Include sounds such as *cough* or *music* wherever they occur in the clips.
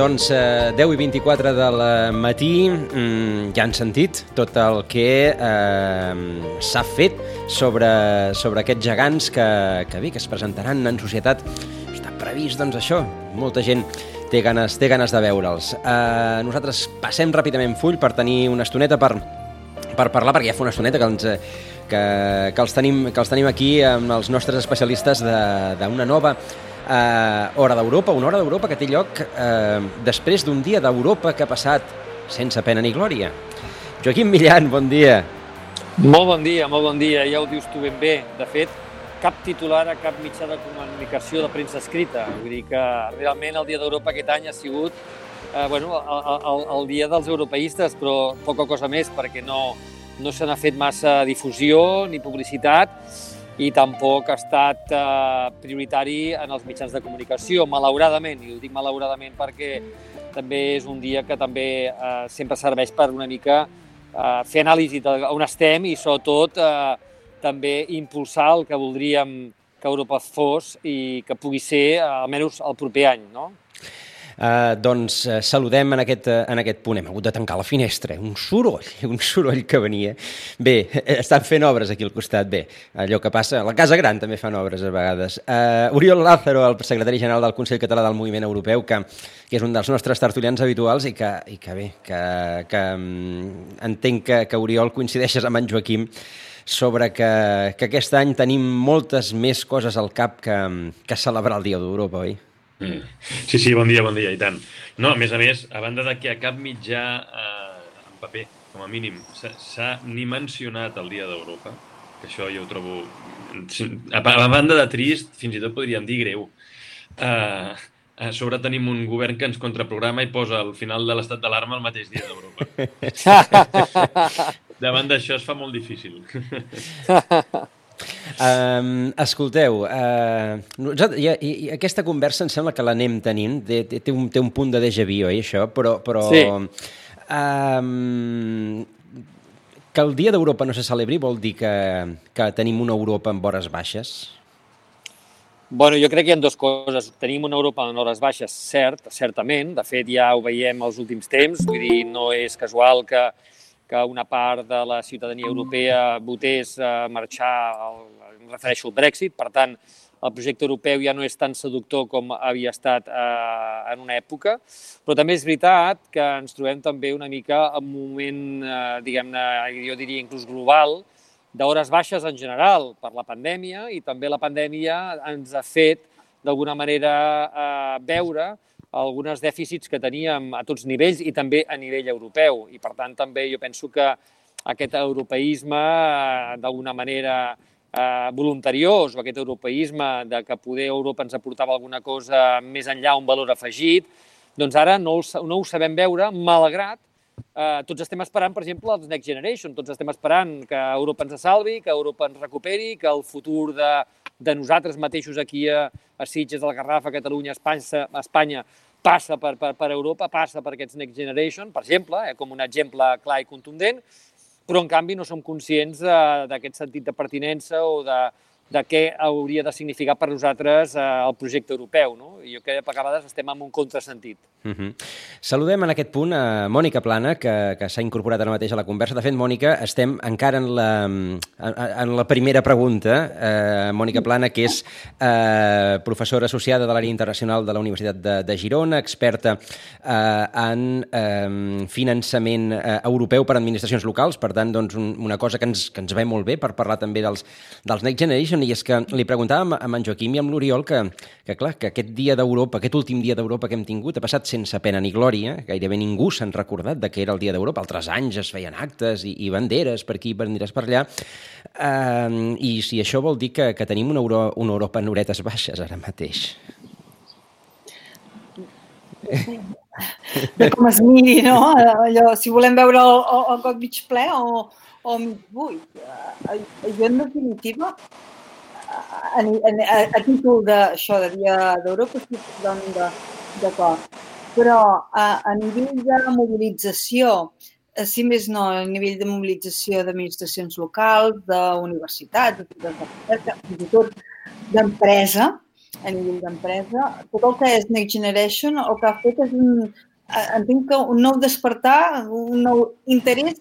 Doncs eh, 10 i 24 del matí mm, ja han sentit tot el que eh, s'ha fet sobre, sobre aquests gegants que, que bé, que es presentaran en societat. Està previst, doncs, això. Molta gent té ganes, té ganes de veure'ls. Eh, nosaltres passem ràpidament full per tenir una estoneta per, per parlar, perquè ja fa una estoneta que ens, que, que, els tenim, que els tenim aquí amb els nostres especialistes d'una nova eh, Hora d'Europa, una hora d'Europa que té lloc eh, després d'un dia d'Europa que ha passat sense pena ni glòria. Joaquim Millan, bon dia. Molt bon dia, molt bon dia. Ja ho dius tu ben bé. De fet, cap titular a cap mitjà de comunicació de premsa escrita. Vull dir que realment el Dia d'Europa aquest any ha sigut eh, bueno, el, el, el dia dels europeistes, però poca cosa més, perquè no, no se n'ha fet massa difusió ni publicitat i tampoc ha estat eh, prioritari en els mitjans de comunicació, malauradament, i ho dic malauradament perquè també és un dia que també eh, sempre serveix per una mica eh, fer anàlisi d'on estem i sobretot eh, també impulsar el que voldríem que Europa fos i que pugui ser eh, almenys el proper any, no? Uh, doncs uh, saludem en aquest, uh, en aquest punt. Hem hagut de tancar la finestra. Un soroll, *laughs* un soroll que venia. Bé, estan fent obres aquí al costat. Bé, allò que passa... La Casa Gran també fan obres a vegades. Uh, Oriol Lázaro, el secretari general del Consell Català del Moviment Europeu, que, que és un dels nostres tertulians habituals i que, i que bé, que, que um, entenc que, que Oriol coincideixes amb en Joaquim sobre que, que aquest any tenim moltes més coses al cap que, que celebrar el Dia d'Europa, oi? Mm. Sí, sí, bon dia, bon dia, i tant. No, a més a més, a banda de que a cap mitjà eh, en paper, com a mínim, s'ha ni mencionat el Dia d'Europa, que això jo ho trobo... A, a banda de trist, fins i tot podríem dir greu. Eh, a sobre tenim un govern que ens contraprograma i posa al final de l'estat d'alarma el mateix dia d'Europa. *laughs* Davant d'això es fa molt difícil. *laughs* Um, escolteu, uh, i, i, i aquesta conversa em sembla que l'anem tenint, té, té, un, té un punt de déjà vu, oi, això? Però, però sí. um, que el Dia d'Europa no se celebri vol dir que, que tenim una Europa amb hores baixes? Bueno, jo crec que hi ha dues coses. Tenim una Europa amb hores baixes, cert, certament. De fet, ja ho veiem els últims temps. Vull dir, no és casual que que una part de la ciutadania europea votés a marxar, al, refereixo al Brexit, per tant, el projecte europeu ja no és tan seductor com havia estat eh, en una època, però també és veritat que ens trobem també una mica en un moment, eh, diguem-ne, jo diria inclús global, d'hores baixes en general per la pandèmia i també la pandèmia ens ha fet d'alguna manera eh, veure alguns dèficits que teníem a tots nivells i també a nivell europeu. I, per tant, també jo penso que aquest europeisme, eh, d'alguna manera eh, voluntariós, o aquest europeisme de que poder Europa ens aportava alguna cosa més enllà, un valor afegit, doncs ara no, el, no ho sabem veure, malgrat eh, tots estem esperant, per exemple, els Next Generation, tots estem esperant que Europa ens salvi, que Europa ens recuperi, que el futur de, de nosaltres mateixos aquí a, a Sitges, al Garraf, a Catalunya, a Espanya, a Espanya passa per, per, per Europa, passa per aquests Next Generation, per exemple, eh, com un exemple clar i contundent, però en canvi no som conscients eh, d'aquest sentit de pertinença o de, de què hauria de significar per nosaltres eh, el projecte europeu. No? I jo crec que a vegades estem en un contrasentit. Uh mhm. -huh. Saludem en aquest punt a Mònica Plana, que, que s'ha incorporat ara mateix a la conversa. De fet, Mònica, estem encara en la, en, en la primera pregunta. Eh, Mònica Plana, que és eh, professora associada de l'àrea internacional de la Universitat de, de Girona, experta eh, en eh, finançament eh, europeu per a administracions locals, per tant, doncs, un, una cosa que ens, que ens ve molt bé per parlar també dels, dels Next Generation i és que li preguntàvem amb en Joaquim i amb l'Oriol que, que, clar, que aquest dia d'Europa, aquest últim dia d'Europa que hem tingut ha passat sense pena ni glòria, gairebé ningú s'han recordat de que era el dia d'Europa, altres anys es feien actes i, i banderes per aquí, banderes per allà, uh, i si això vol dir que, que tenim una, Euro, una Europa en horetes baixes ara mateix. De com es miri, no? Allò, si volem veure el, el, el got mig ple o, o mig buit. Jo, en definitiva, a, a, a títol d'això, de Dia d'Europa, estic totalment d'acord. Però a, a nivell de mobilització, eh, si més no, a nivell de mobilització d'administracions locals, d'universitats, de fins i tot d'empresa, a nivell d'empresa. Tot el que és Next Generation el que ha fet és un, entenc que un nou despertar, un nou interès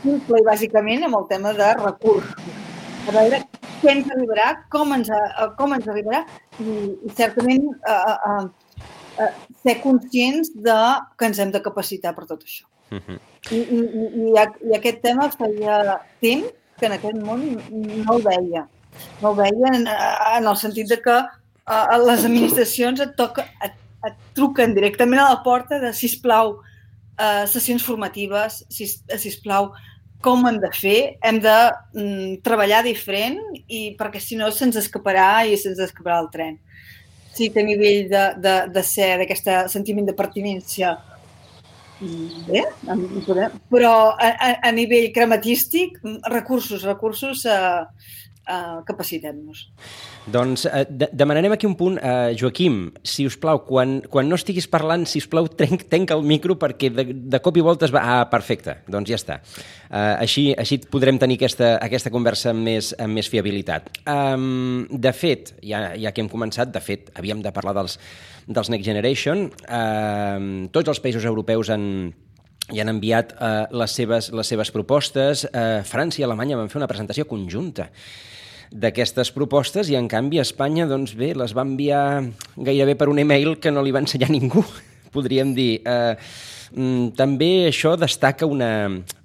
simple i bàsicament amb el tema de recursos. A veure què ens arribarà, com ens, com ens arribarà i, i certament eh, eh, eh, ser conscients de que ens hem de capacitar per tot això. Uh -huh. I, i, i, I aquest tema feia temps que en aquest món no el veia. No el veia en, en el sentit de que a les administracions et, toca, et, et truquen directament a la porta de, sisplau, uh, sessions formatives, sis, sisplau, com hem de fer, hem de mm, treballar diferent i perquè si no se'ns escaparà i se'ns escaparà el tren. Sí que a nivell de, de, de ser d'aquest sentiment de pertinència Bé, però a, a, a nivell crematístic, recursos, recursos, eh, eh, capacitem-nos. Doncs eh, de demanarem aquí un punt. Eh, Joaquim, si us plau, quan, quan no estiguis parlant, si us plau, trenc, tenca el micro perquè de, de cop i volta es va... Ah, perfecte, doncs ja està. Eh, així, així podrem tenir aquesta, aquesta conversa amb més, amb més fiabilitat. Um, de fet, ja, ja que hem començat, de fet, havíem de parlar dels, dels Next Generation. Eh, tots els països europeus han, hi han enviat eh, les, seves, les seves propostes. Eh, França i Alemanya van fer una presentació conjunta d'aquestes propostes i, en canvi, Espanya, doncs bé, les va enviar gairebé per un email que no li va ensenyar *laughs* ningú, podríem dir. Eh, mm, també això destaca una,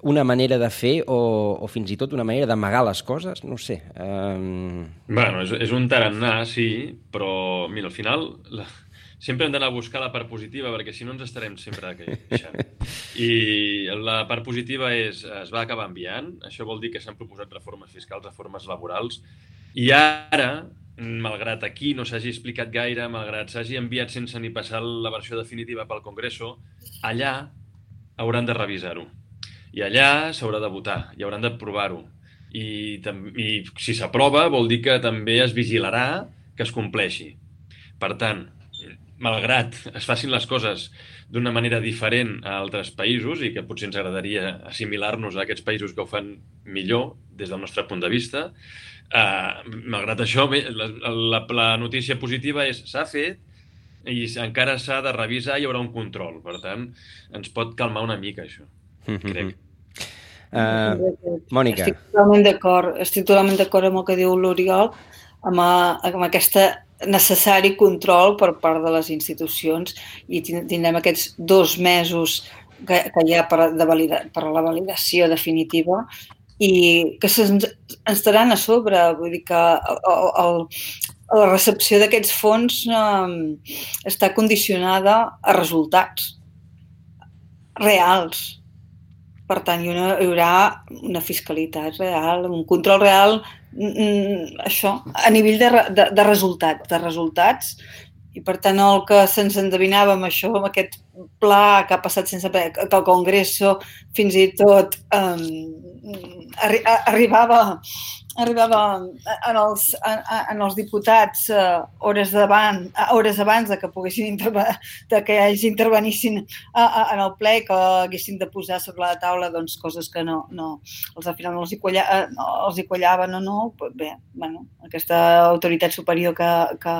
una manera de fer o, o fins i tot una manera d'amagar les coses, no sé. Um... Bueno, és, és un tarannà, sí, però mira, al final la, sempre hem d'anar a buscar la part positiva perquè si no ens estarem sempre queixant. *laughs* I la part positiva és es va acabar enviant, això vol dir que s'han proposat reformes fiscals, reformes laborals, i ara, malgrat aquí no s'hagi explicat gaire, malgrat s'hagi enviat sense ni passar la versió definitiva pel Congreso, allà hauran de revisar-ho. I allà s'haurà de votar i hauran d'aprovar-ho. I, I si s'aprova vol dir que també es vigilarà que es compleixi. Per tant, malgrat es facin les coses d'una manera diferent a altres països i que potser ens agradaria assimilar-nos a aquests països que ho fan millor des del nostre punt de vista, eh, malgrat això, bé, la, la, la notícia positiva és s'ha fet i encara s'ha de revisar i hi haurà un control. Per tant, ens pot calmar una mica, això, mm -hmm. crec. Uh, Mònica. Estic totalment d'acord. Estic totalment d'acord amb el que diu l'Oriol, amb, amb aquesta necessari control per part de les institucions i tindrem aquests dos mesos que, que hi ha per, de valida, per a la validació definitiva i que se'ns estaran a sobre. Vull dir que el, el, la recepció d'aquests fons eh, està condicionada a resultats reals. Per tant, hi haurà, hi haurà una fiscalitat real, un control real Mm, això, a nivell de, de, de resultat, de resultats, i per tant el que se'ns endevinava amb això, amb aquest pla que ha passat sense que el Congreso fins i tot um, arri arribava arribava en els, en, en els diputats uh, hores, davant, uh, hores abans de que poguessin de que ells intervenissin uh, uh, en el ple que haguessin de posar sobre la taula doncs, coses que no, no els al final no els hi, uh, no, els hi quallaven o no. Bé, bueno, aquesta autoritat superior que, que,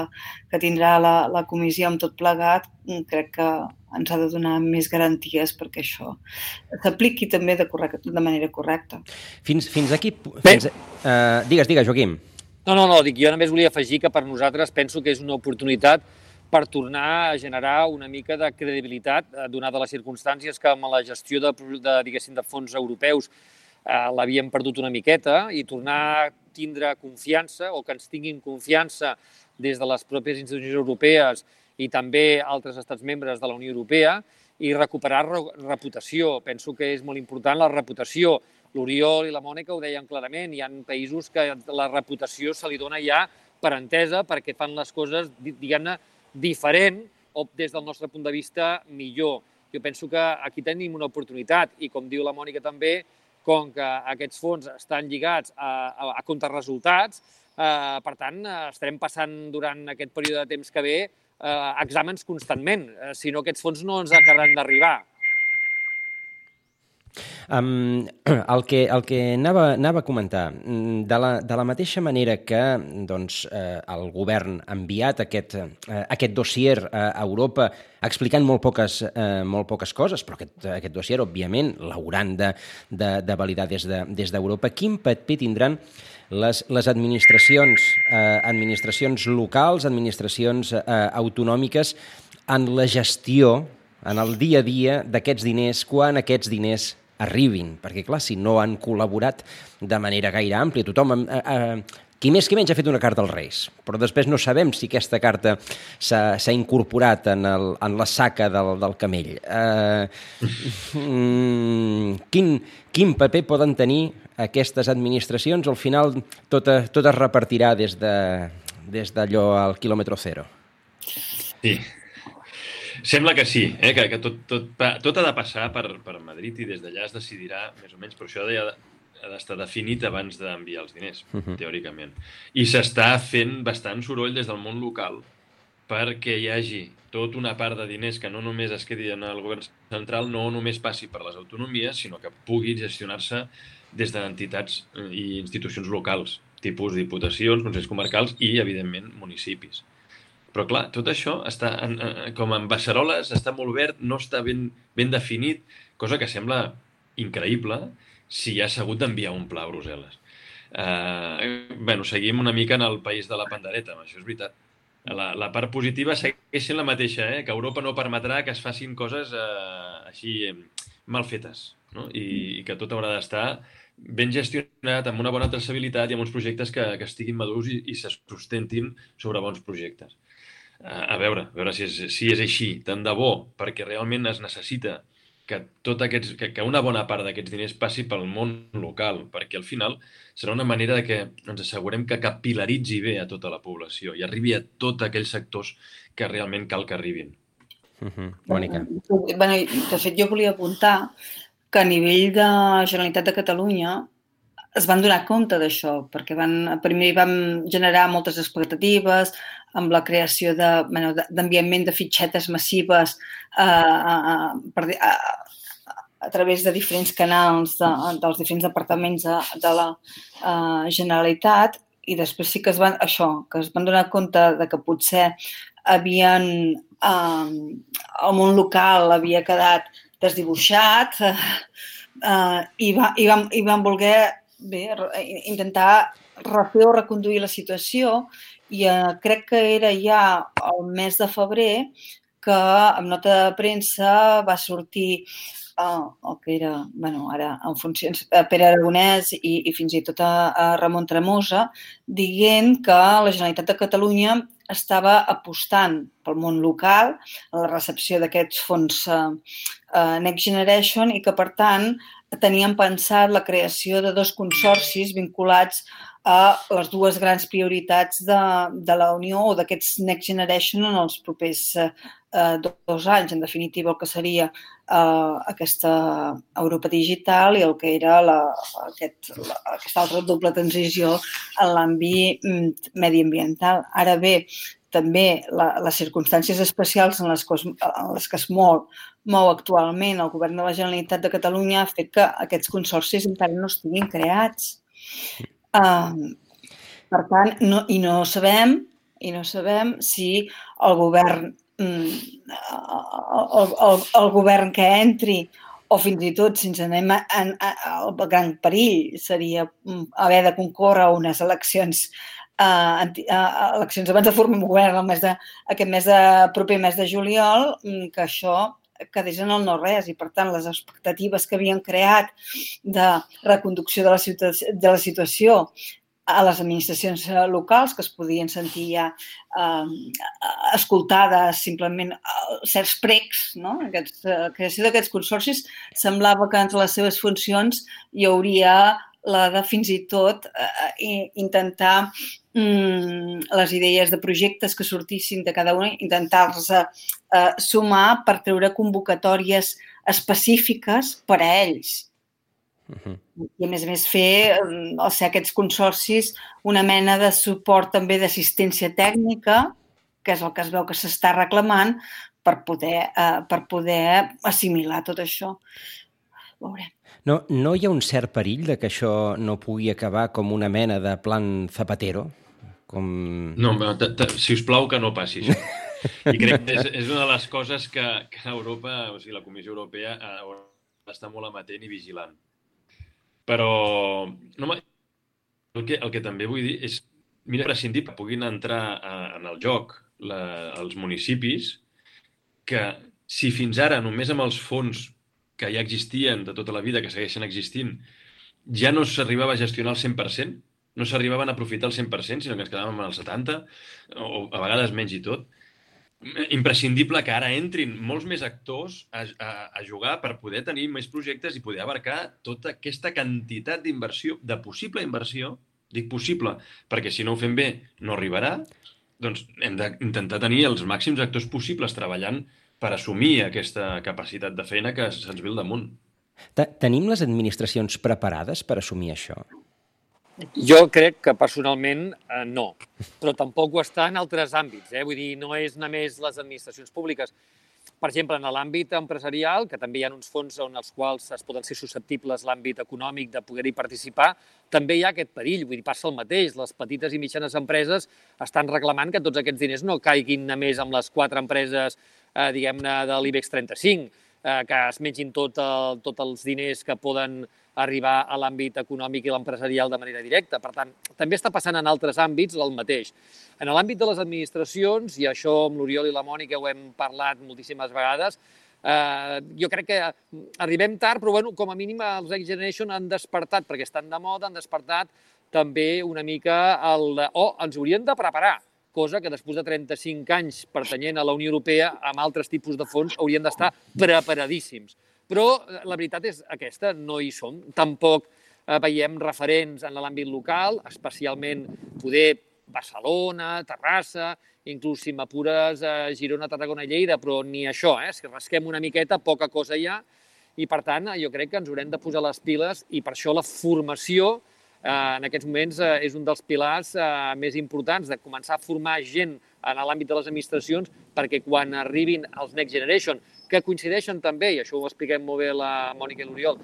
que tindrà la, la comissió amb tot plegat crec que ens ha de donar més garanties perquè això s'apliqui també de, correcte, de manera correcta. Fins, fins aquí... Fins, uh, digues, digues, Joaquim. No, no, no, dic, jo només volia afegir que per nosaltres penso que és una oportunitat per tornar a generar una mica de credibilitat, eh, donada les circumstàncies que amb la gestió de, de, diguéssim, de fons europeus eh, l'havíem perdut una miqueta i tornar a tindre confiança o que ens tinguin confiança des de les pròpies institucions europees i també altres estats membres de la Unió Europea i recuperar reputació. Penso que és molt important la reputació. L'Oriol i la Mònica ho deien clarament. Hi ha països que la reputació se li dona ja per entesa perquè fan les coses, diguem-ne, diferent o des del nostre punt de vista millor. Jo penso que aquí tenim una oportunitat i, com diu la Mònica també, com que aquests fons estan lligats a, a, a contrarresultats, eh, per tant, estarem passant durant aquest període de temps que ve eh, exàmens constantment, eh, si no aquests fons no ens acabaran d'arribar. Um, *clears throat* el, que, el que anava, anava a comentar, mm, de la, de la mateixa manera que doncs, eh, el govern ha enviat aquest, eh, aquest dossier a Europa explicant molt poques, eh, molt poques coses, però aquest, aquest dossier, òbviament, l'hauran de, de, de validar des d'Europa, de, des quin paper tindran les, les administracions, eh, administracions locals, administracions eh, autonòmiques en la gestió, en el dia a dia d'aquests diners, quan aquests diners arribin, perquè clar, si no han col·laborat de manera gaire àmplia, tothom... Eh, eh, qui més qui menys ha fet una carta als Reis, però després no sabem si aquesta carta s'ha incorporat en, el, en la saca del, del camell. Eh, mm, quin, quin paper poden tenir aquestes administracions? Al final tot, tot es repartirà des d'allò de, des al quilòmetre zero. Sí, Sembla que sí, eh? que, que tot, tot, tot ha de passar per, per Madrid i des d'allà es decidirà més o menys, però això ha d'estar definit abans d'enviar els diners, uh -huh. teòricament. I s'està fent bastant soroll des del món local perquè hi hagi tot una part de diners que no només es quedi en el govern central, no només passi per les autonomies, sinó que pugui gestionar-se des d'entitats i institucions locals, tipus diputacions, consells comarcals i, evidentment, municipis. Però, clar, tot això està, en, en, com en Bassaroles, està molt verd, no està ben, ben definit, cosa que sembla increïble si ja s'ha hagut d'enviar un pla a Brussel·les. Uh, bueno, seguim una mica en el país de la pandereta, això és veritat. La, la part positiva segueix sent la mateixa, eh? que Europa no permetrà que es facin coses uh, així eh, mal fetes, no? I, i que tot haurà d'estar ben gestionat, amb una bona traçabilitat i amb uns projectes que, que estiguin madurs i, i se sustentin sobre bons projectes a veure, a veure si és, si és així, tant de bo, perquè realment es necessita que, tot aquests, que, que una bona part d'aquests diners passi pel món local, perquè al final serà una manera de que ens assegurem que capilaritzi bé a tota la població i arribi a tots aquells sectors que realment cal que arribin. Uh -huh. Mònica. Bueno, de fet, jo volia apuntar que a nivell de Generalitat de Catalunya es van donar compte d'això, perquè van, primer vam generar moltes expectatives, amb la creació d'enviament de, bueno, de fitxetes massives eh, a, a, a, a través de diferents canals de, dels diferents departaments de, de la uh, Generalitat i després sí que es van, això, que es van donar compte de que potser havien, eh, el món local havia quedat desdibuixat eh, uh, i, va, i, vam, i van voler bé, intentar refer o reconduir la situació. I eh, crec que era ja el mes de febrer que amb nota de premsa va sortir eh, el que era, bueno, ara en funcions, eh, Pere Aragonès i, i fins i tot a, a Ramon Tremosa, dient que la Generalitat de Catalunya estava apostant pel món local, a la recepció d'aquests fons eh, eh, Next Generation i que, per tant, tenien pensat la creació de dos consorcis vinculats a les dues grans prioritats de, de la Unió o d'aquests Next Generation en els propers eh, dos anys, en definitiva, el que seria eh, aquesta Europa digital i el que era la, aquest, la, aquesta altra doble transició en l'àmbit mm, mediambiental. Ara bé, també la, les circumstàncies especials en les, que, en les que es mou, mou actualment el Govern de la Generalitat de Catalunya ha fet que aquests consorcis encara no estiguin creats. Uh, per tant, no, i no sabem i no sabem si el govern el, el, el govern que entri o fins i tot, si ens anem a, a, a, al gran perill, seria mm, haver de concórrer a unes eleccions uh, uh, eleccions abans de formar un govern el mes de, aquest mes de, proper mes de juliol, mm, que això quedés en el no-res i, per tant, les expectatives que havien creat de reconducció de la, situació, de la situació a les administracions eh, locals que es podien sentir ja eh, escoltades simplement eh, certs precs, no? Aquests, eh, la creació d'aquests consorcis semblava que entre les seves funcions hi hauria la de fins i tot eh, intentar mm, les idees de projectes que sortissin de cada una, intentar-los eh, sumar per treure convocatòries específiques per a ells. Uh -huh. I a més a més fer, mm, o sigui, aquests consorcis, una mena de suport també d'assistència tècnica, que és el que es veu que s'està reclamant, per poder, eh, per poder assimilar tot això. veurem. No, no hi ha un cert perill de que això no pugui acabar com una mena de plan Zapatero? Com... No, t -t si us plau que no passi això. *laughs* I crec que és, és una de les coses que, que Europa, o sigui, la Comissió Europea, haurà d'estar molt amatent i vigilant. Però no, el, que, el que també vull dir és, mira, prescindir que puguin entrar a, en el joc la, els municipis que si fins ara només amb els fons que ja existien de tota la vida, que segueixen existint, ja no s'arribava a gestionar el 100%, no s'arribaven a aprofitar el 100%, sinó que ens quedàvem en el 70%, o a vegades menys i tot. Imprescindible que ara entrin molts més actors a, a, a jugar per poder tenir més projectes i poder abarcar tota aquesta quantitat d'inversió, de possible inversió, dic possible, perquè si no ho fem bé no arribarà, doncs hem d'intentar tenir els màxims actors possibles treballant per assumir aquesta capacitat de feina que se'ns ve al damunt. Tenim les administracions preparades per assumir això? Jo crec que personalment eh, no, però tampoc ho està en altres àmbits. Eh? Vull dir, no és només les administracions públiques. Per exemple, en l'àmbit empresarial, que també hi ha uns fons on els quals es poden ser susceptibles l'àmbit econòmic de poder-hi participar, també hi ha aquest perill. Vull dir, passa el mateix. Les petites i mitjanes empreses estan reclamant que tots aquests diners no caiguin només amb les quatre empreses eh, diguem-ne, de l'IBEX 35, eh, que es mengin tot el, tots els diners que poden arribar a l'àmbit econòmic i l'empresarial de manera directa. Per tant, també està passant en altres àmbits el mateix. En l'àmbit de les administracions, i això amb l'Oriol i la Mònica ho hem parlat moltíssimes vegades, eh, jo crec que arribem tard, però bueno, com a mínim els Next Generation han despertat, perquè estan de moda, han despertat també una mica el... o oh, ens haurien de preparar cosa que després de 35 anys pertanyent a la Unió Europea, amb altres tipus de fons, haurien d'estar preparadíssims. Però eh, la veritat és aquesta, no hi som. Tampoc eh, veiem referents en l'àmbit local, especialment poder Barcelona, Terrassa, inclús si m'apures a Girona, Tarragona i Lleida, però ni això, eh? si rasquem una miqueta, poca cosa hi ha, i per tant jo crec que ens haurem de posar les piles i per això la formació eh, en aquests moments eh, és un dels pilars eh, més importants de començar a formar gent en l'àmbit de les administracions perquè quan arribin els Next Generation, que coincideixen també, i això ho expliquem molt bé la Mònica i l'Oriol,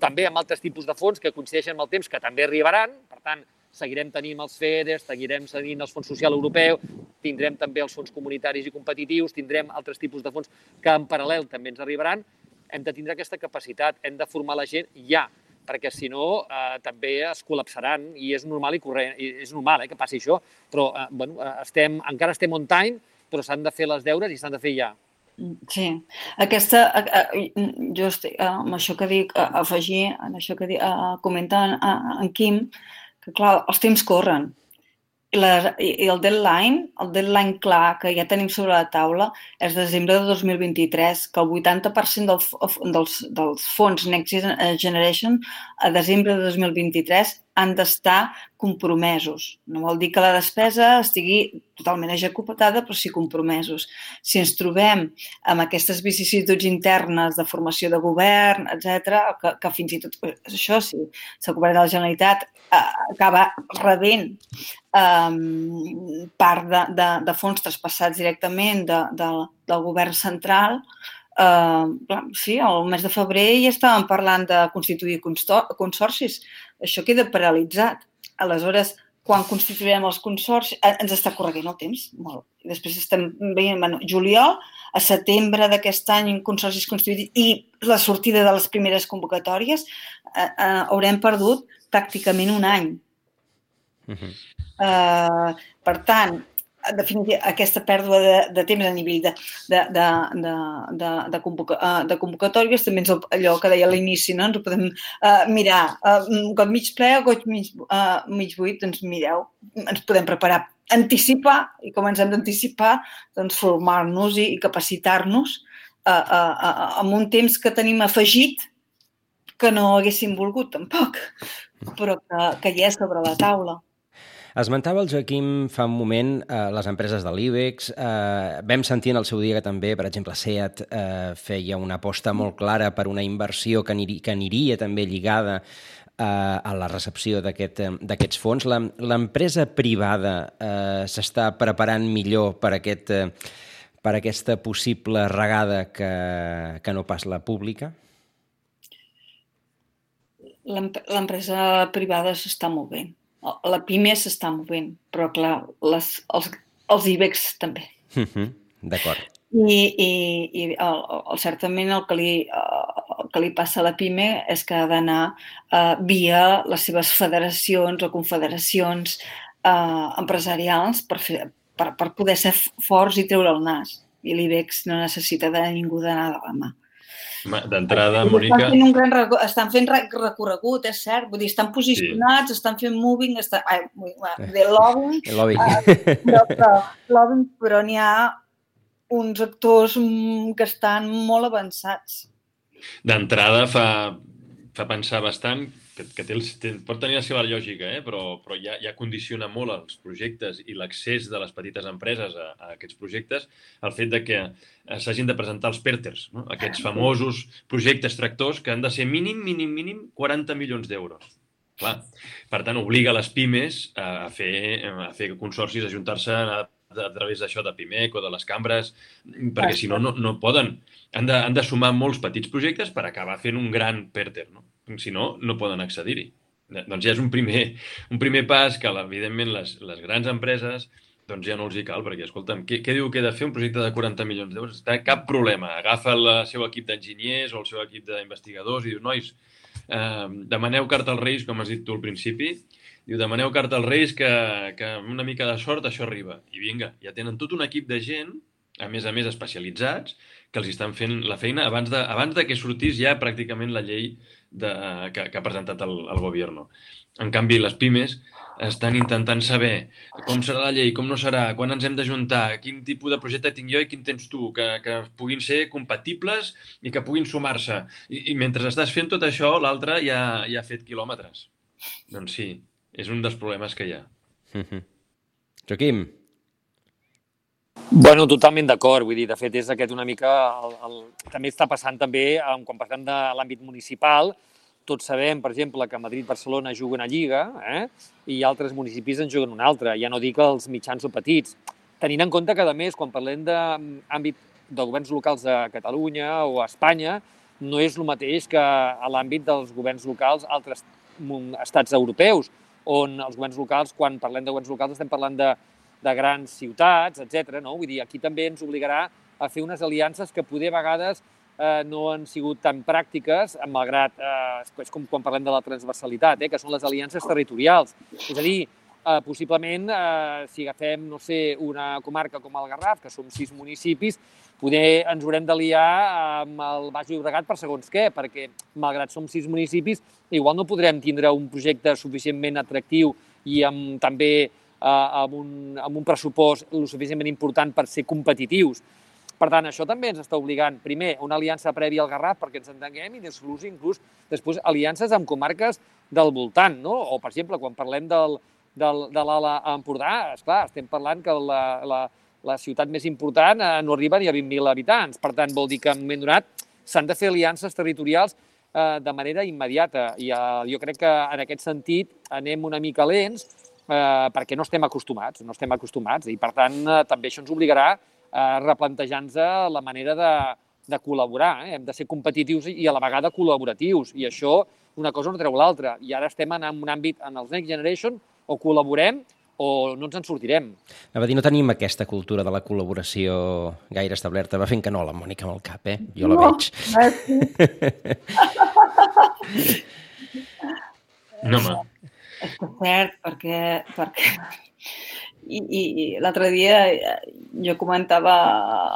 també amb altres tipus de fons que coincideixen amb el temps, que també arribaran, per tant, seguirem tenint els FEDES, seguirem tenint els fons social europeu, tindrem també els fons comunitaris i competitius, tindrem altres tipus de fons que en paral·lel també ens arribaran, hem de tindre aquesta capacitat, hem de formar la gent ja, perquè si no eh, també es col·lapsaran i és normal i corrent, i és normal eh, que passi això, però eh, bueno, eh, estem, encara estem on time, però s'han de fer les deures i s'han de fer ja. Sí, aquesta, eh, eh, jo estic, amb això que dic, afegir, en això que dic, comentar en, en Quim, que clar, els temps corren, la, i el deadline, el deadline clar que ja tenim sobre la taula és desembre de 2023, que el 80% del, dels, dels fons Next Generation a desembre de 2023 han d'estar compromesos. No vol dir que la despesa estigui totalment executada, però sí compromesos. Si ens trobem amb aquestes vicissituds internes de formació de govern, etc, que, que fins i tot, això el govern de la Generalitat eh, acaba rebent eh, part de, de, de fons traspassats directament de, de, del govern central, Uh, sí, el mes de febrer ja estàvem parlant de constituir consorcis. Això queda paralitzat. Aleshores, quan constituirem els consorcis, eh, ens està correguent el temps, molt. I després estem veient, bueno, juliol, a setembre d'aquest any, consorcis constituïts i la sortida de les primeres convocatòries, eh, eh, haurem perdut pràcticament un any. Uh -huh. uh, per tant, en definitiva, aquesta pèrdua de, de temps a nivell de, de, de, de, de, de, convoca, eh, de convocatòries també és allò que deia a l'inici, no? ens ho podem uh, mirar. Uh, got mig ple o got mig, uh, mig buit, doncs mireu, ens podem preparar anticipar i com ens hem d'anticipar, doncs formar-nos i, i capacitar-nos uh, uh, uh, amb un temps que tenim afegit que no haguéssim volgut tampoc, però que, que hi és sobre la taula. Esmentava el Joaquim fa un moment eh, les empreses de l'IBEX. Eh, vam sentir en el seu dia que també, per exemple, SEAT eh, feia una aposta molt clara per una inversió que, aniria, que aniria també lligada eh, a la recepció eh, d'aquests fons. L'empresa privada eh, s'està preparant millor per, aquest, eh, per aquesta possible regada que, que no pas la pública? L'empresa privada s'està movent. La PIME s'està movent, però clar, les, els, els IBEX també. Uh -huh. D'acord. I, i, i el, el, certament el que, li, el que li passa a la PIME és que ha d'anar uh, via les seves federacions o confederacions uh, empresarials per, fer, per, per poder ser forts i treure el nas. I l'IBEX no necessita de ningú d'anar de la mà. D'entrada, Mònica... Estan fent, un gran recorregut, estan fent recorregut, és cert. Vull dir, estan posicionats, sí. estan fent moving, estan, ai, de lobbying, lobbying. Uh, però, però, lobbying, però n'hi ha uns actors mm, que estan molt avançats. D'entrada fa, fa pensar bastant que, que té el, té, pot tenir la seva lògica, eh? però, però ja, ja condiciona molt els projectes i l'accés de les petites empreses a, a aquests projectes el fet de que eh, s'hagin de presentar els PERTERs, no? aquests famosos projectes tractors que han de ser mínim, mínim, mínim 40 milions d'euros. Clar, per tant, obliga les pimes a fer, a fer consorcis, a juntar-se a, a través d'això de PIMEC o de les cambres, perquè si no, no, no poden. Han de, han de sumar molts petits projectes per acabar fent un gran PERTER. No? Si no, no poden accedir-hi. Doncs ja és un primer, un primer pas que, evidentment, les, les grans empreses doncs ja no els hi cal, perquè, escolta'm, què, què diu que he de fer un projecte de 40 milions d'euros? Cap problema. Agafa el seu equip d'enginyers o el seu equip d'investigadors i diu, nois, eh, demaneu carta als Reis, com has dit tu al principi, diu, demaneu carta als Reis que, que amb una mica de sort això arriba. I vinga, ja tenen tot un equip de gent, a més a més especialitzats, que els estan fent la feina abans de, abans de que sortís ja pràcticament la llei de, que, que ha presentat el, el govern. En canvi, les pimes estan intentant saber com serà la llei, com no serà, quan ens hem d'ajuntar, quin tipus de projecte tinc jo i quin tens tu, que, que puguin ser compatibles i que puguin sumar-se. I, I mentre estàs fent tot això, l'altre ja, ja ha fet quilòmetres. Doncs sí, és un dels problemes que hi ha. Joaquim, Bueno, totalment d'acord. Vull dir, de fet, és aquest una mica... El, el... També està passant també, quan parlem de l'àmbit municipal, tots sabem, per exemple, que Madrid-Barcelona juga una lliga eh? i altres municipis en juguen una altra. Ja no dic els mitjans o petits. Tenint en compte que, a més, quan parlem d'àmbit de governs locals de Catalunya o a Espanya, no és el mateix que a l'àmbit dels governs locals altres estats europeus, on els governs locals, quan parlem de governs locals, estem parlant de de grans ciutats, etc. No? Vull dir, aquí també ens obligarà a fer unes aliances que poder a vegades eh, no han sigut tan pràctiques, malgrat, eh, és com quan parlem de la transversalitat, eh, que són les aliances territorials. És a dir, eh, possiblement, eh, si agafem, no sé, una comarca com el Garraf, que som sis municipis, poder ens haurem d'aliar amb el Baix Llobregat per segons què, perquè, malgrat som sis municipis, igual no podrem tindre un projecte suficientment atractiu i amb també eh, amb, un, amb un pressupost el suficientment important per ser competitius. Per tant, això també ens està obligant, primer, una aliança prèvia al Garraf perquè ens entenguem i després, inclús després aliances amb comarques del voltant, no? O, per exemple, quan parlem del, del, de l'Ala a Empordà, esclar, estem parlant que la, la, la ciutat més important eh, no arriba ni a 20.000 habitants. Per tant, vol dir que en un moment donat s'han de fer aliances territorials eh, de manera immediata. I eh, jo crec que en aquest sentit anem una mica lents, eh, perquè no estem acostumats, no estem acostumats i per tant eh, també això ens obligarà a replantejar-nos la manera de, de col·laborar. Eh? Hem de ser competitius i a la vegada col·laboratius i això una cosa no treu l'altra. I ara estem en un àmbit, en els Next Generation, o col·laborem o no ens en sortirem. Anava a dir, no tenim aquesta cultura de la col·laboració gaire establerta. Va fent que no, la Mònica amb el cap, eh? Jo la no, veig. *laughs* No, home. És que cert, perquè, perquè *laughs* i, i, i l'altre dia jo comentava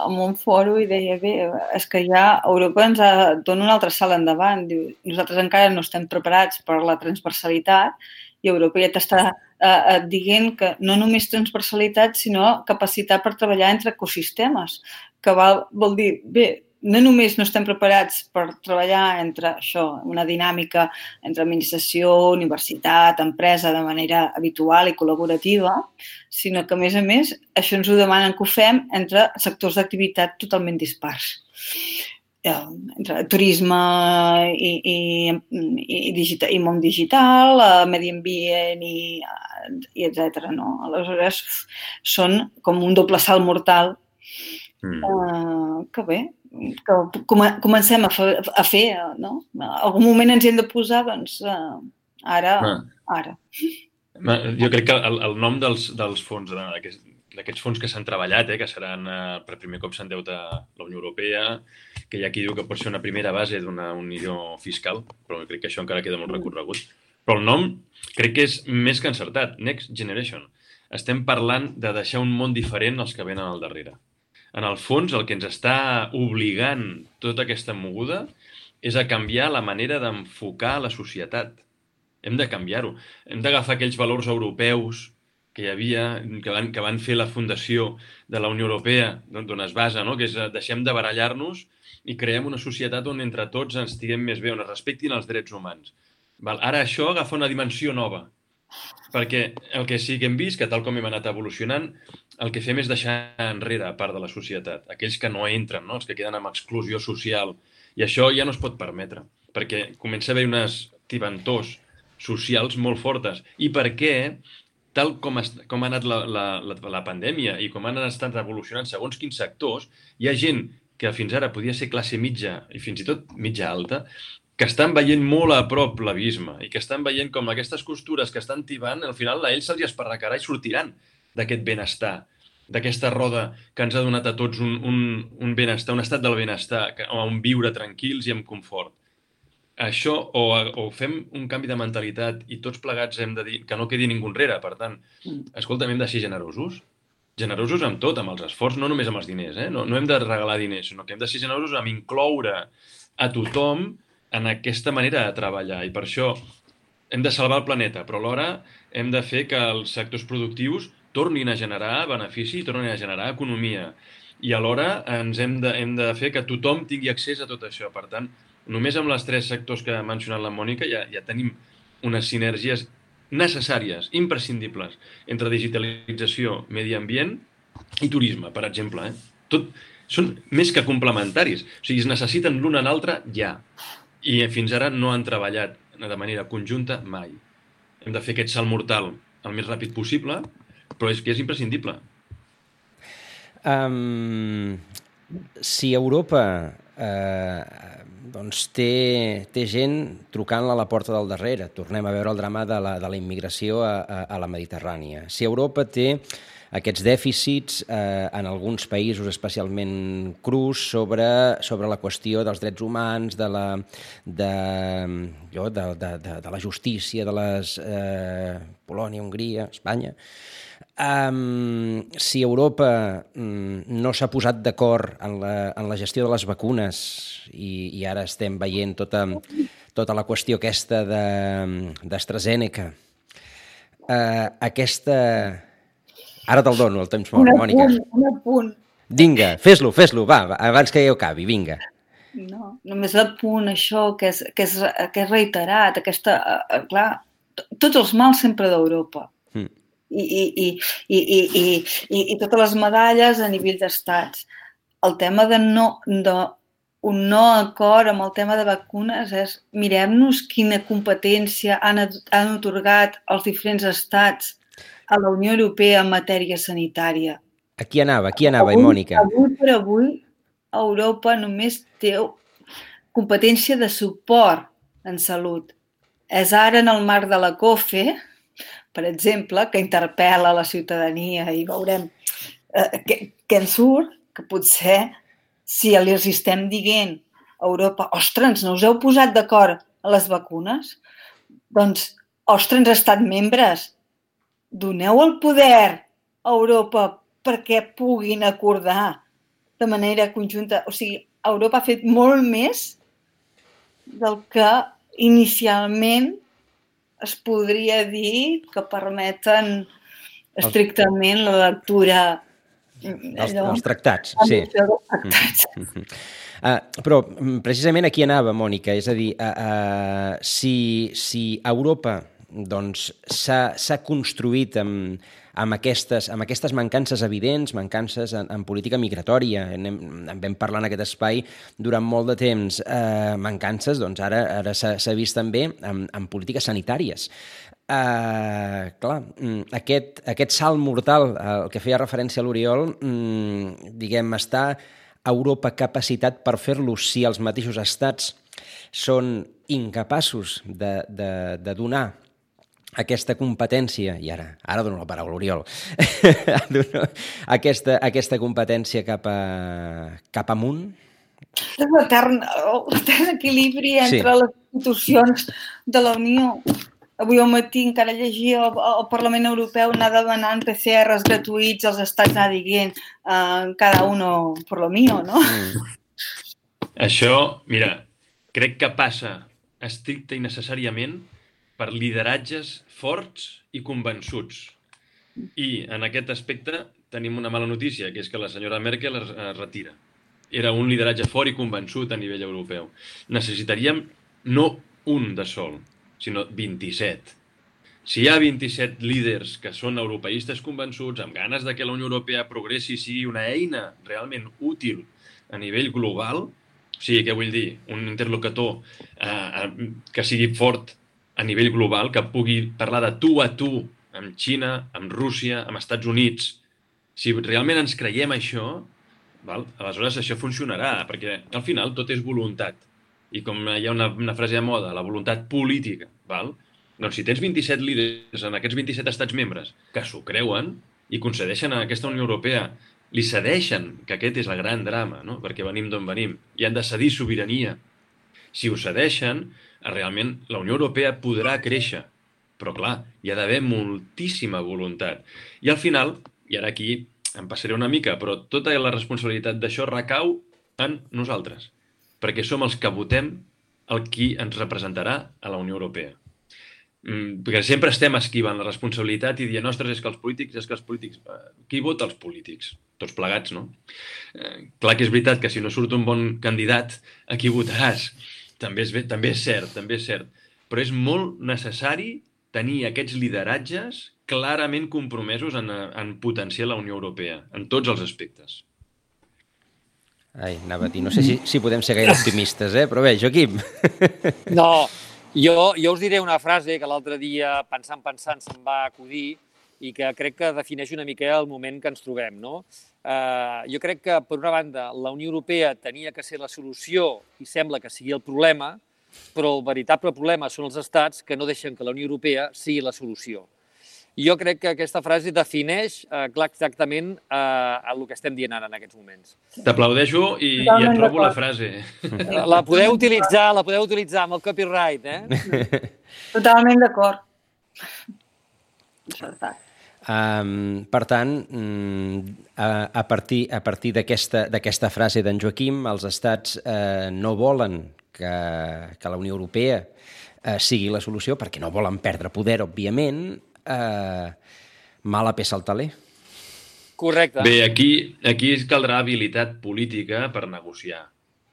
en un foro i deia, bé, és que ja Europa ens ha, dona una altra sala endavant. Diu, nosaltres encara no estem preparats per la transversalitat i Europa ja t'està eh, dient que no només transversalitat, sinó capacitat per treballar entre ecosistemes, que val, vol dir, bé, no només no estem preparats per treballar entre això, una dinàmica entre administració, universitat, empresa de manera habitual i col·laborativa, sinó que, a més a més, això ens ho demanen que ho fem entre sectors d'activitat totalment dispars entre turisme i, i, i, digital, i món digital, eh, medi ambient i, i etc. No? Aleshores, són com un doble salt mortal Mm. Uh, que bé, que comencem a fer, a fer no? En algun moment ens hem de posar, doncs, uh, ara, ah. ara. Jo crec que el, el nom dels, dels fons, d'aquests fons que s'han treballat, eh, que seran eh, per primer cop s'endeuta la Unió Europea, que hi ha qui diu que pot ser una primera base d'una unió fiscal, però crec que això encara queda molt recorregut. Però el nom crec que és més que encertat, Next Generation. Estem parlant de deixar un món diferent als que venen al darrere. En el fons, el que ens està obligant tota aquesta moguda és a canviar la manera d'enfocar la societat hem de canviar-ho. Hem d'agafar aquells valors europeus que hi havia, que van, que van fer la fundació de la Unió Europea, d'on es basa, no? que és deixem de barallar-nos i creem una societat on entre tots ens estiguem més bé, on es respectin els drets humans. Val? Ara això agafa una dimensió nova, perquè el que sí que hem vist, que tal com hem anat evolucionant, el que fem és deixar enrere part de la societat, aquells que no entren, no? els que queden amb exclusió social, i això ja no es pot permetre, perquè comença a haver unes tibantors socials molt fortes. I per què, tal com, ha, com ha anat la, la, la, la pandèmia i com han estat evolucionant segons quins sectors, hi ha gent que fins ara podia ser classe mitja i fins i tot mitja alta, que estan veient molt a prop l'abisme i que estan veient com aquestes costures que estan tibant, al final a ells se'ls esparracarà i sortiran d'aquest benestar, d'aquesta roda que ens ha donat a tots un, un, un benestar, un estat del benestar, on viure tranquils i amb confort això o, o fem un canvi de mentalitat i tots plegats hem de dir que no quedi ningú enrere. Per tant, mm. escolta, hem de ser generosos. Generosos amb tot, amb els esforços, no només amb els diners. Eh? No, no hem de regalar diners, sinó que hem de ser generosos amb incloure a tothom en aquesta manera de treballar. I per això hem de salvar el planeta, però alhora hem de fer que els sectors productius tornin a generar benefici i tornin a generar economia. I alhora ens hem de, hem de fer que tothom tingui accés a tot això. Per tant, només amb les tres sectors que ha mencionat la Mònica ja, ja tenim unes sinergies necessàries, imprescindibles, entre digitalització, medi ambient i turisme, per exemple. Eh? Tot, són més que complementaris. O sigui, es necessiten l'un en l'altre ja. I fins ara no han treballat de manera conjunta mai. Hem de fer aquest salt mortal el més ràpid possible, però és que és imprescindible. Um, si Europa eh, doncs té, té gent trucant-la a la porta del darrere. Tornem a veure el drama de la, de la immigració a, a, a la Mediterrània. Si Europa té aquests dèficits eh, en alguns països especialment crus sobre, sobre la qüestió dels drets humans, de la, de, jo, de, de, de, de la justícia, de les eh, Polònia, Hongria, Espanya, Um, si Europa um, no s'ha posat d'acord en, la, en la gestió de les vacunes i, i ara estem veient tota, tota la qüestió aquesta d'AstraZeneca, uh, aquesta... Ara te'l dono, el temps mort, Mònica. Un apunt, un apunt. Vinga, fes-lo, fes-lo, va, abans que jo acabi, vinga. No, només el punt això que és, que és, que és reiterat, aquesta, uh, clar, tots els mals sempre d'Europa i, i, i, i, i, i, i totes les medalles a nivell d'estats. El tema de no, de un no acord amb el tema de vacunes és mirem-nos quina competència han, han otorgat els diferents estats a la Unió Europea en matèria sanitària. Aquí anava, aquí anava, avui, Mònica. Avui per avui, Europa només té competència de suport en salut. És ara en el marc de la COFE, per exemple, que interpel·la la ciutadania i veurem eh, què, què en surt, que potser si els estem dient a Europa, ostres, no us heu posat d'acord a les vacunes? Doncs, ostres, estat membres, doneu el poder a Europa perquè puguin acordar de manera conjunta. O sigui, Europa ha fet molt més del que inicialment es podria dir que permeten estrictament la lectura dels, dels tractats, sí. Tractats. Mm -hmm. uh, però mm, precisament aquí anava, Mònica, és a dir, uh, uh, si, si Europa doncs, s'ha construït amb, amb aquestes, amb aquestes mancances evidents, mancances en, en política migratòria. En, en vam parlar en aquest espai durant molt de temps. Eh, mancances, doncs ara, ara s'ha vist també en, en polítiques sanitàries. Uh, clar, mm, aquest, aquest salt mortal al que feia referència l'Oriol, mm, diguem, està Europa capacitat per fer-lo si els mateixos estats són incapaços de, de, de donar aquesta competència, i ara, ara dono la paraula a l'Oriol, *laughs* aquesta, aquesta competència cap, a, cap amunt? És l'etern equilibri entre sí. les institucions de la Unió. Avui al matí encara llegia el, el Parlament Europeu anar demanant PCRs gratuïts als estats anar dient uh, cada uno por lo mío, no? Mm. Això, mira, crec que passa estricte i necessàriament per lideratges forts i convençuts. I en aquest aspecte tenim una mala notícia, que és que la senyora Merkel es, retira. Era un lideratge fort i convençut a nivell europeu. Necessitaríem no un de sol, sinó 27. Si hi ha 27 líders que són europeistes convençuts, amb ganes de que la Unió Europea progressi i sigui una eina realment útil a nivell global, o sigui, què vull dir? Un interlocutor eh, que sigui fort a nivell global, que pugui parlar de tu a tu amb Xina, amb Rússia, amb Estats Units. Si realment ens creiem això, val? aleshores això funcionarà, perquè al final tot és voluntat. I com hi ha una, una frase de moda, la voluntat política, val? doncs si tens 27 líders en aquests 27 estats membres que s'ho creuen i concedeixen a aquesta Unió Europea li cedeixen, que aquest és el gran drama, no? perquè venim d'on venim, i han de cedir sobirania. Si ho cedeixen, realment la Unió Europea podrà créixer, però clar, hi ha d'haver moltíssima voluntat. I al final, i ara aquí em passaré una mica, però tota la responsabilitat d'això recau en nosaltres, perquè som els que votem el qui ens representarà a la Unió Europea. Mm, perquè sempre estem esquivant la responsabilitat i dient, ostres, és que els polítics, és que els polítics... Eh, qui vota els polítics? Tots plegats, no? Eh, clar que és veritat que si no surt un bon candidat, a qui votaràs? També és, també és cert, també és cert. Però és molt necessari tenir aquests lideratges clarament compromesos en, en potenciar la Unió Europea, en tots els aspectes. Ai, anava a dir, no sé si, si podem ser gaire optimistes, eh? però bé, Joaquim. *laughs* No, jo, jo us diré una frase que l'altre dia, pensant, pensant, se'm va acudir i que crec que defineix una mica el moment que ens trobem. No? Eh, jo crec que, per una banda, la Unió Europea tenia que ser la solució i sembla que sigui el problema, però el veritable problema són els estats que no deixen que la Unió Europea sigui la solució. I jo crec que aquesta frase defineix eh, clar exactament eh, el que estem dient ara en aquests moments. T'aplaudeixo i, i et trobo la frase. La, la podeu utilitzar, la podeu utilitzar amb el copyright, eh? Totalment d'acord. Um, per tant, mm, a, a partir, a partir d'aquesta frase d'en Joaquim, els estats eh, no volen que, que la Unió Europea eh, sigui la solució perquè no volen perdre poder, òbviament, eh, mala peça al taler. Correcte. Bé, aquí, aquí caldrà habilitat política per negociar.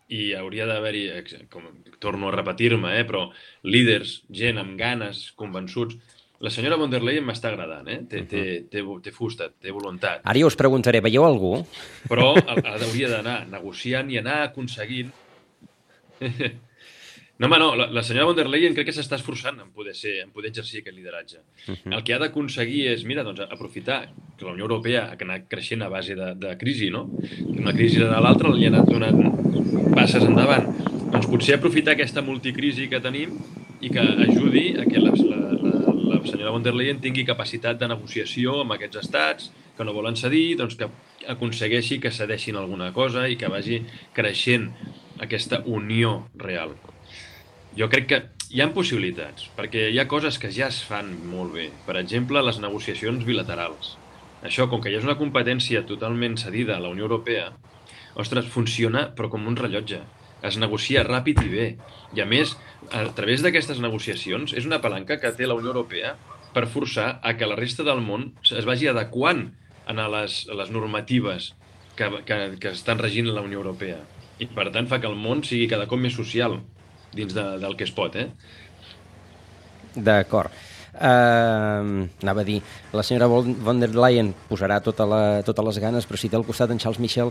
I hauria d'haver-hi, com torno a repetir-me, eh, però líders, gent amb ganes, convençuts. La senyora von der Leyen m'està agradant, eh? Té, té, té, té fusta, té voluntat. Ara jo us preguntaré, veieu algú? Però hauria d'anar negociant i anar aconseguint *laughs* no, home, no, la, la senyora von der Leyen crec que s'està esforçant en poder, ser, en poder exercir aquest lideratge. Uh -huh. El que ha d'aconseguir és, mira, doncs, aprofitar que la Unió Europea ha anat creixent a base de, de crisi, no? Una crisi de l'altra li ha anat donant passes endavant. Doncs potser aprofitar aquesta multicrisi que tenim i que ajudi a que la, la, la senyora von der Leyen tingui capacitat de negociació amb aquests estats que no volen cedir, doncs que aconsegueixi que cedeixin alguna cosa i que vagi creixent aquesta unió real. Jo crec que hi han possibilitats, perquè hi ha coses que ja es fan molt bé. Per exemple, les negociacions bilaterals. Això, com que ja és una competència totalment cedida a la Unió Europea, ostres, funciona però com un rellotge. Es negocia ràpid i bé. I a més, a través d'aquestes negociacions, és una palanca que té la Unió Europea per forçar a que la resta del món es vagi adequant a les, a les normatives que, que, que estan regint la Unió Europea. I, per tant, fa que el món sigui cada cop més social dins de, del que es pot, eh? D'acord. Uh, anava a dir, la senyora von der Leyen posarà tota la, totes les ganes, però si té al costat en Charles Michel,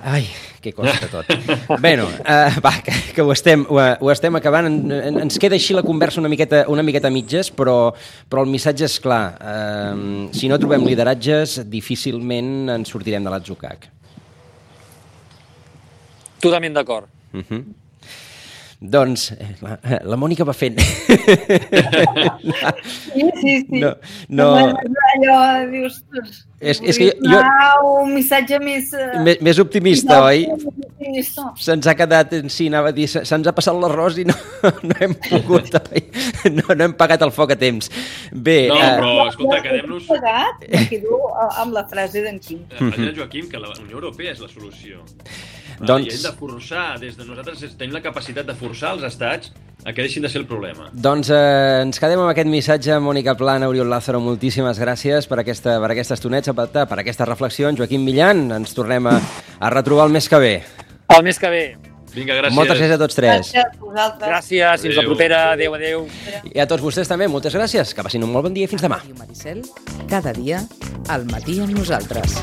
ai, que costa tot. Bé, no, uh, va, que, que ho, estem, ho, ho estem acabant. En, en, ens queda així la conversa una miqueta, una miqueta mitges, però, però el missatge és clar. Uh, si no trobem lideratges, difícilment ens sortirem de l'atzucac. Totalment d'acord. Uh -huh. Doncs eh, la, la Mònica va fent. Sí, sí, sí. No, no. Allò, dius, És, és que jo, jo un missatge més... eh, més, més optimista, oi? optimista. Se'ns ha quedat, sí, anava a dir, se- se'ns ha passat l'arròs i no, *laughs* no hem pogut, *laughs* oi? No, no hem pagat el foc a temps. Bé, No, eh, però, escolta, quedem-nos... Pagat, em quedo eh, amb la frase d'en Quim. Allà, Joaquim, que la Unió Europea és la solució. Doncs- Doncs... I hem de forçar, des de nosaltres tenim la capacitat de forçar els estats a que deixin de ser el problema. Doncs eh, ens quedem amb aquest missatge. Mònica Plana, Oriol Lázaro, moltíssimes gràcies per aquesta, per aquesta estoneta, per, per aquesta reflexió. Joaquim Millan, ens tornem a, a retrobar el mes que ve. El mes que ve. Vinga, gràcies. Moltes gràcies a tots tres. Gràcies a vosaltres. Gràcies, fins la propera. Adéu, adéu. I a tots vostès també, moltes gràcies. Que passin un molt bon dia i fins demà. Maricel, cada dia, al matí amb nosaltres.